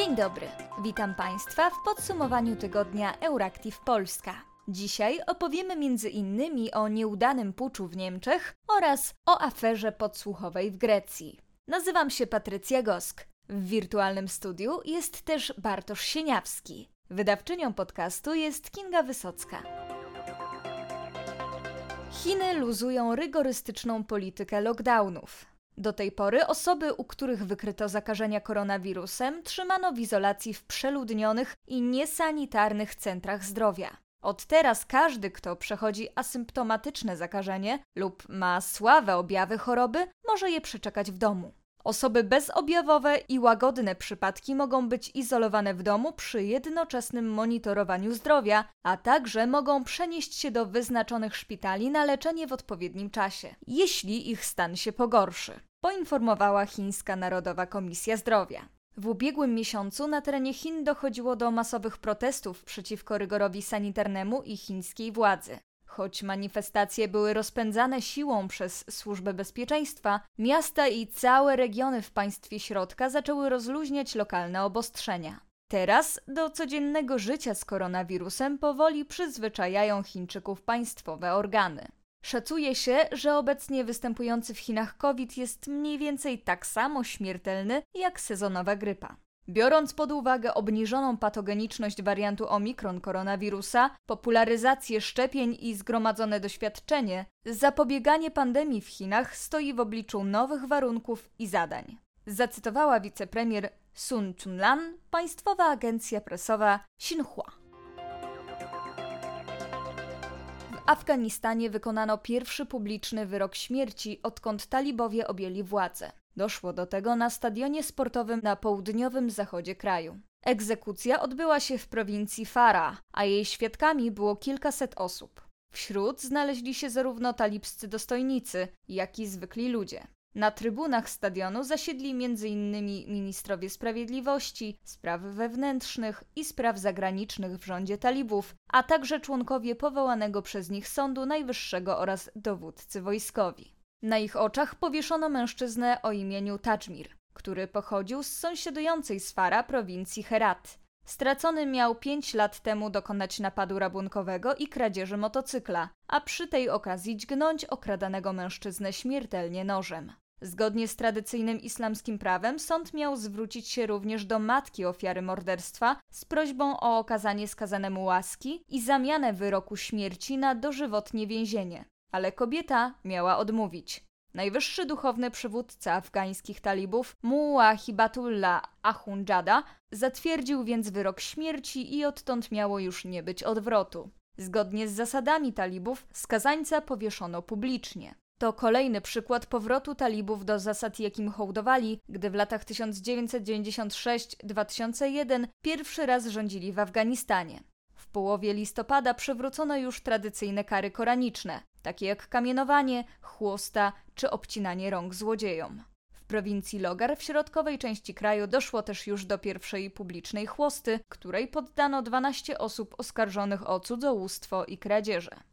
Dzień dobry, witam Państwa w podsumowaniu tygodnia Euractiv Polska. Dzisiaj opowiemy innymi o nieudanym puczu w Niemczech oraz o aferze podsłuchowej w Grecji. Nazywam się Patrycja Gosk. W wirtualnym studiu jest też Bartosz Sieniawski. Wydawczynią podcastu jest Kinga Wysocka. Chiny luzują rygorystyczną politykę lockdownów. Do tej pory osoby, u których wykryto zakażenia koronawirusem, trzymano w izolacji w przeludnionych i niesanitarnych centrach zdrowia. Od teraz każdy, kto przechodzi asymptomatyczne zakażenie lub ma słabe objawy choroby, może je przeczekać w domu. Osoby bezobjawowe i łagodne przypadki mogą być izolowane w domu przy jednoczesnym monitorowaniu zdrowia, a także mogą przenieść się do wyznaczonych szpitali na leczenie w odpowiednim czasie, jeśli ich stan się pogorszy, poinformowała Chińska Narodowa Komisja Zdrowia. W ubiegłym miesiącu na terenie Chin dochodziło do masowych protestów przeciwko rygorowi sanitarnemu i chińskiej władzy. Choć manifestacje były rozpędzane siłą przez Służbę Bezpieczeństwa, miasta i całe regiony w państwie środka zaczęły rozluźniać lokalne obostrzenia. Teraz do codziennego życia z koronawirusem powoli przyzwyczajają Chińczyków państwowe organy. Szacuje się, że obecnie występujący w Chinach COVID jest mniej więcej tak samo śmiertelny jak sezonowa grypa. Biorąc pod uwagę obniżoną patogeniczność wariantu Omikron koronawirusa, popularyzację szczepień i zgromadzone doświadczenie, zapobieganie pandemii w Chinach stoi w obliczu nowych warunków i zadań. Zacytowała wicepremier Sun Chunlan, państwowa agencja prasowa Xinhua. W Afganistanie wykonano pierwszy publiczny wyrok śmierci, odkąd talibowie objęli władzę. Doszło do tego na stadionie sportowym na południowym zachodzie kraju. Egzekucja odbyła się w prowincji Farah, a jej świadkami było kilkaset osób. Wśród znaleźli się zarówno talibscy dostojnicy, jak i zwykli ludzie. Na trybunach stadionu zasiedli m.in. ministrowie sprawiedliwości, spraw wewnętrznych i spraw zagranicznych w rządzie talibów, a także członkowie powołanego przez nich Sądu Najwyższego oraz dowódcy wojskowi. Na ich oczach powieszono mężczyznę o imieniu Tajmir, który pochodził z sąsiadującej z Fara prowincji Herat. Stracony miał pięć lat temu dokonać napadu rabunkowego i kradzieży motocykla, a przy tej okazji dźgnąć okradanego mężczyznę śmiertelnie nożem. Zgodnie z tradycyjnym islamskim prawem sąd miał zwrócić się również do matki ofiary morderstwa z prośbą o okazanie skazanemu łaski i zamianę wyroku śmierci na dożywotnie więzienie ale kobieta miała odmówić. Najwyższy duchowny przywódca afgańskich talibów, Muła Hibatullah Ahunjada, zatwierdził więc wyrok śmierci i odtąd miało już nie być odwrotu. Zgodnie z zasadami talibów, skazańca powieszono publicznie. To kolejny przykład powrotu talibów do zasad, jakim hołdowali, gdy w latach 1996-2001 pierwszy raz rządzili w Afganistanie. Połowie listopada przywrócono już tradycyjne kary koraniczne, takie jak kamienowanie, chłosta czy obcinanie rąk złodziejom. W prowincji Logar w środkowej części kraju doszło też już do pierwszej publicznej chłosty, której poddano 12 osób oskarżonych o cudzołóstwo i kradzieże.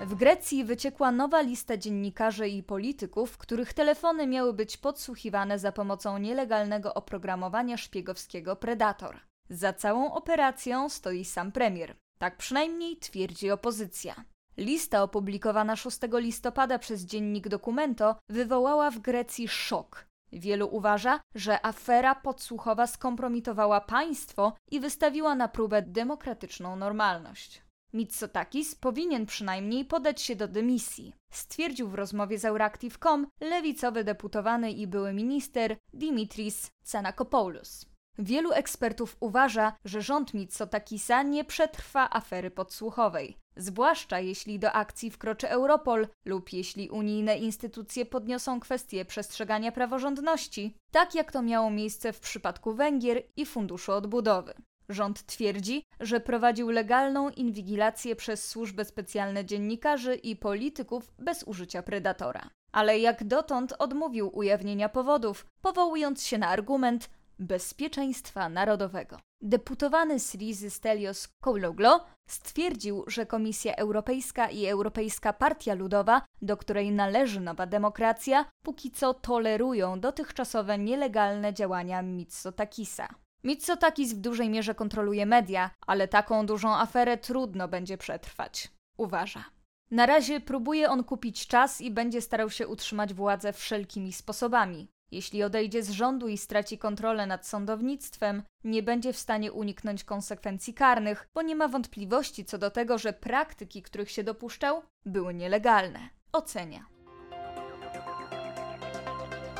W Grecji wyciekła nowa lista dziennikarzy i polityków, których telefony miały być podsłuchiwane za pomocą nielegalnego oprogramowania szpiegowskiego Predator. Za całą operacją stoi sam premier. Tak przynajmniej twierdzi opozycja. Lista opublikowana 6 listopada przez dziennik Documento wywołała w Grecji szok. Wielu uważa, że afera podsłuchowa skompromitowała państwo i wystawiła na próbę demokratyczną normalność. Mitsotakis powinien przynajmniej podać się do dymisji, stwierdził w rozmowie z Euractiv.com lewicowy deputowany i były minister Dimitris Tsanakopoulos. Wielu ekspertów uważa, że rząd Mitsotakisa nie przetrwa afery podsłuchowej, zwłaszcza jeśli do akcji wkroczy Europol lub jeśli unijne instytucje podniosą kwestię przestrzegania praworządności, tak jak to miało miejsce w przypadku Węgier i Funduszu Odbudowy. Rząd twierdzi, że prowadził legalną inwigilację przez służby specjalne dziennikarzy i polityków bez użycia predatora. Ale jak dotąd odmówił ujawnienia powodów, powołując się na argument, bezpieczeństwa narodowego. Deputowany Syrizy Stelios Koulouglo stwierdził, że Komisja Europejska i Europejska Partia Ludowa, do której należy nowa demokracja, póki co tolerują dotychczasowe nielegalne działania Mitsotakisa. Mitsotakis w dużej mierze kontroluje media, ale taką dużą aferę trudno będzie przetrwać. Uważa. Na razie próbuje on kupić czas i będzie starał się utrzymać władzę wszelkimi sposobami. Jeśli odejdzie z rządu i straci kontrolę nad sądownictwem, nie będzie w stanie uniknąć konsekwencji karnych, bo nie ma wątpliwości co do tego, że praktyki, których się dopuszczał, były nielegalne. Ocenia.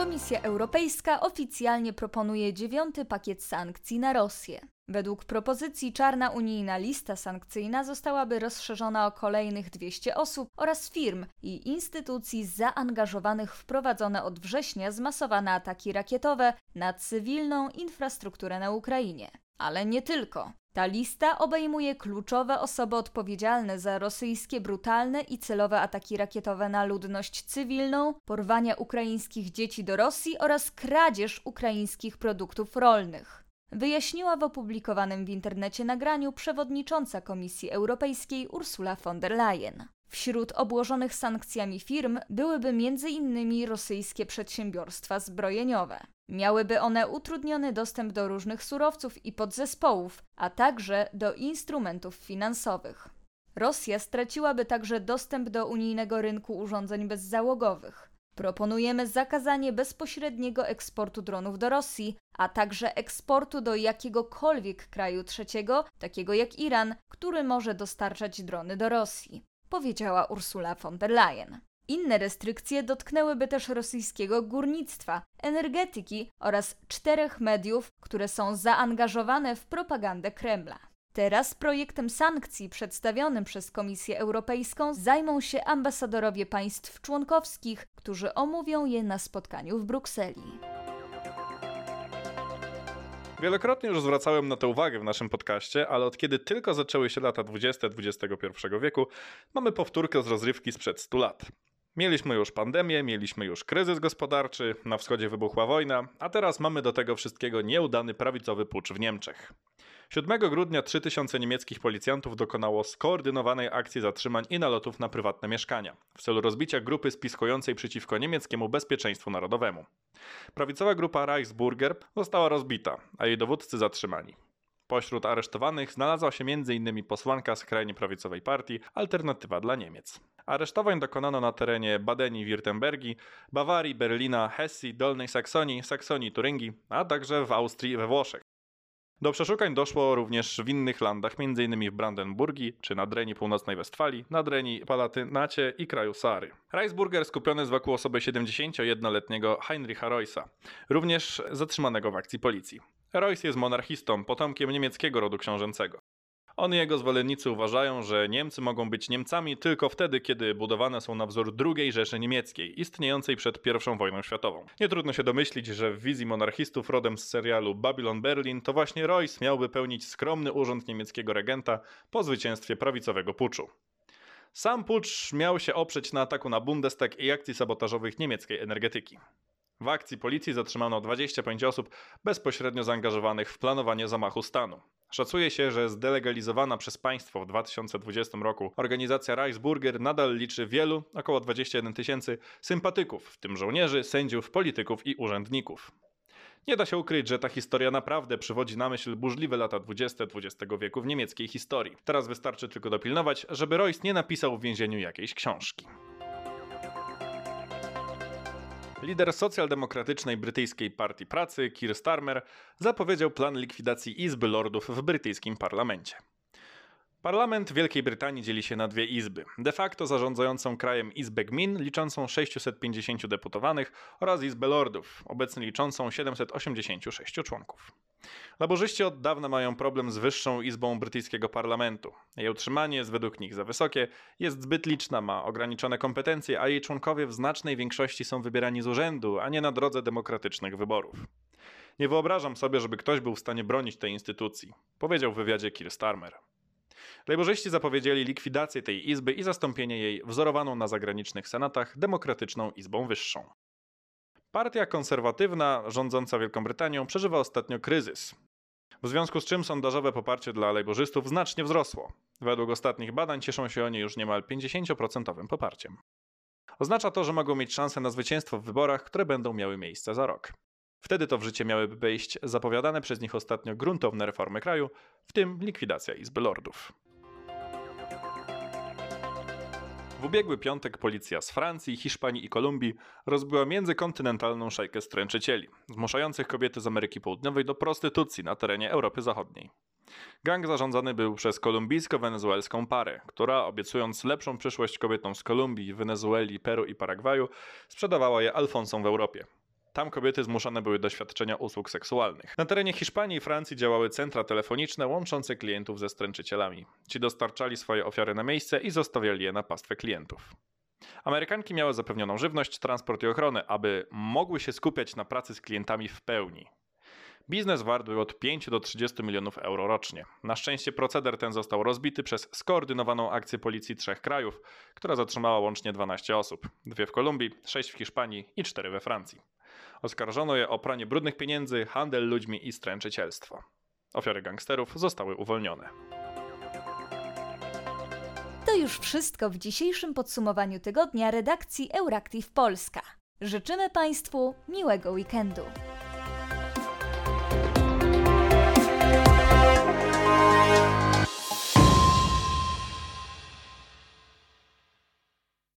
Komisja Europejska oficjalnie proponuje dziewiąty pakiet sankcji na Rosję. Według propozycji czarna unijna lista sankcyjna zostałaby rozszerzona o kolejnych 200 osób oraz firm i instytucji zaangażowanych w prowadzone od września zmasowane ataki rakietowe na cywilną infrastrukturę na Ukrainie. Ale nie tylko. Ta lista obejmuje kluczowe osoby odpowiedzialne za rosyjskie brutalne i celowe ataki rakietowe na ludność cywilną, porwania ukraińskich dzieci do Rosji oraz kradzież ukraińskich produktów rolnych. Wyjaśniła w opublikowanym w internecie nagraniu przewodnicząca Komisji Europejskiej Ursula von der Leyen. Wśród obłożonych sankcjami firm byłyby m.in. rosyjskie przedsiębiorstwa zbrojeniowe. Miałyby one utrudniony dostęp do różnych surowców i podzespołów, a także do instrumentów finansowych. Rosja straciłaby także dostęp do unijnego rynku urządzeń bezzałogowych. Proponujemy zakazanie bezpośredniego eksportu dronów do Rosji, a także eksportu do jakiegokolwiek kraju trzeciego, takiego jak Iran, który może dostarczać drony do Rosji, powiedziała Ursula von der Leyen. Inne restrykcje dotknęłyby też rosyjskiego górnictwa, energetyki oraz czterech mediów, które są zaangażowane w propagandę Kremla. Teraz projektem sankcji przedstawionym przez Komisję Europejską zajmą się ambasadorowie państw członkowskich, którzy omówią je na spotkaniu w Brukseli. Wielokrotnie już zwracałem na to uwagę w naszym podcaście, ale od kiedy tylko zaczęły się lata 20 XXI wieku, mamy powtórkę z rozrywki sprzed 100 lat. Mieliśmy już pandemię, mieliśmy już kryzys gospodarczy, na wschodzie wybuchła wojna, a teraz mamy do tego wszystkiego nieudany prawicowy pucz w Niemczech. 7 grudnia 3000 niemieckich policjantów dokonało skoordynowanej akcji zatrzymań i nalotów na prywatne mieszkania w celu rozbicia grupy spiskującej przeciwko niemieckiemu bezpieczeństwu narodowemu. Prawicowa grupa Reichsburger została rozbita, a jej dowódcy zatrzymani. Pośród aresztowanych znalazła się m.in. posłanka skrajnie prawicowej partii Alternatywa dla Niemiec. Aresztowań dokonano na terenie Badenii, Wirtembergi, Bawarii, Berlina, Hesji, Dolnej Saksonii, Saksonii, Turyngii, a także w Austrii i we Włoszech. Do przeszukań doszło również w innych landach, m.in. w Brandenburgii czy na Dreni Północnej Westfalii, na Dreni Palatynacie i kraju Sary. Reisburger skupiony jest wokół osoby 71-letniego Heinricha Reussa, również zatrzymanego w akcji policji. Reuss jest monarchistą, potomkiem niemieckiego rodu książęcego. On i jego zwolennicy uważają, że Niemcy mogą być Niemcami tylko wtedy, kiedy budowane są na wzór II Rzeszy Niemieckiej, istniejącej przed I wojną światową. Nie trudno się domyślić, że w wizji monarchistów rodem z serialu Babylon Berlin to właśnie Royce miałby pełnić skromny urząd niemieckiego regenta po zwycięstwie prawicowego puczu. Sam pucz miał się oprzeć na ataku na Bundestag i akcji sabotażowych niemieckiej energetyki. W akcji policji zatrzymano 25 osób bezpośrednio zaangażowanych w planowanie zamachu stanu. Szacuje się, że zdelegalizowana przez państwo w 2020 roku organizacja Reichsburger nadal liczy wielu, około 21 tysięcy, sympatyków, w tym żołnierzy, sędziów, polityków i urzędników. Nie da się ukryć, że ta historia naprawdę przywodzi na myśl burzliwe lata 20 XX wieku w niemieckiej historii. Teraz wystarczy tylko dopilnować, żeby Royce nie napisał w więzieniu jakiejś książki. Lider socjaldemokratycznej brytyjskiej Partii Pracy, Keir Starmer, zapowiedział plan likwidacji Izby Lordów w brytyjskim parlamencie. Parlament Wielkiej Brytanii dzieli się na dwie izby. De facto zarządzającą krajem Izbę Gmin, liczącą 650 deputowanych, oraz Izbę Lordów, obecnie liczącą 786 członków. Laborzyści od dawna mają problem z wyższą izbą brytyjskiego parlamentu. Jej utrzymanie jest według nich za wysokie, jest zbyt liczna, ma ograniczone kompetencje, a jej członkowie w znacznej większości są wybierani z urzędu, a nie na drodze demokratycznych wyborów. Nie wyobrażam sobie, żeby ktoś był w stanie bronić tej instytucji, powiedział w wywiadzie Keir Starmer. Lejborzyści zapowiedzieli likwidację tej izby i zastąpienie jej wzorowaną na zagranicznych senatach demokratyczną izbą wyższą. Partia konserwatywna rządząca Wielką Brytanią przeżywa ostatnio kryzys. W związku z czym sondażowe poparcie dla lejborzystów znacznie wzrosło. Według ostatnich badań cieszą się oni już niemal 50% poparciem. Oznacza to, że mogą mieć szansę na zwycięstwo w wyborach, które będą miały miejsce za rok. Wtedy to w życie miałyby wejść zapowiadane przez nich ostatnio gruntowne reformy kraju, w tym likwidacja Izby Lordów. W ubiegły piątek policja z Francji, Hiszpanii i Kolumbii rozbyła międzykontynentalną szajkę stręczycieli, zmuszających kobiety z Ameryki Południowej do prostytucji na terenie Europy Zachodniej. Gang zarządzany był przez kolumbijsko-wenezuelską parę, która obiecując lepszą przyszłość kobietom z Kolumbii, Wenezueli, Peru i Paragwaju, sprzedawała je Alfonsom w Europie. Tam kobiety zmuszane były do świadczenia usług seksualnych. Na terenie Hiszpanii i Francji działały centra telefoniczne łączące klientów ze stręczycielami. Ci dostarczali swoje ofiary na miejsce i zostawiali je na pastwę klientów. Amerykanki miały zapewnioną żywność, transport i ochronę, aby mogły się skupiać na pracy z klientami w pełni. Biznes wart był od 5 do 30 milionów euro rocznie. Na szczęście proceder ten został rozbity przez skoordynowaną akcję policji trzech krajów, która zatrzymała łącznie 12 osób. Dwie w Kolumbii, 6 w Hiszpanii i 4 we Francji. Oskarżono je o pranie brudnych pieniędzy, handel ludźmi i stręczycielstwo. Ofiary gangsterów zostały uwolnione. To już wszystko w dzisiejszym podsumowaniu tygodnia redakcji Euractiv Polska. Życzymy Państwu miłego weekendu.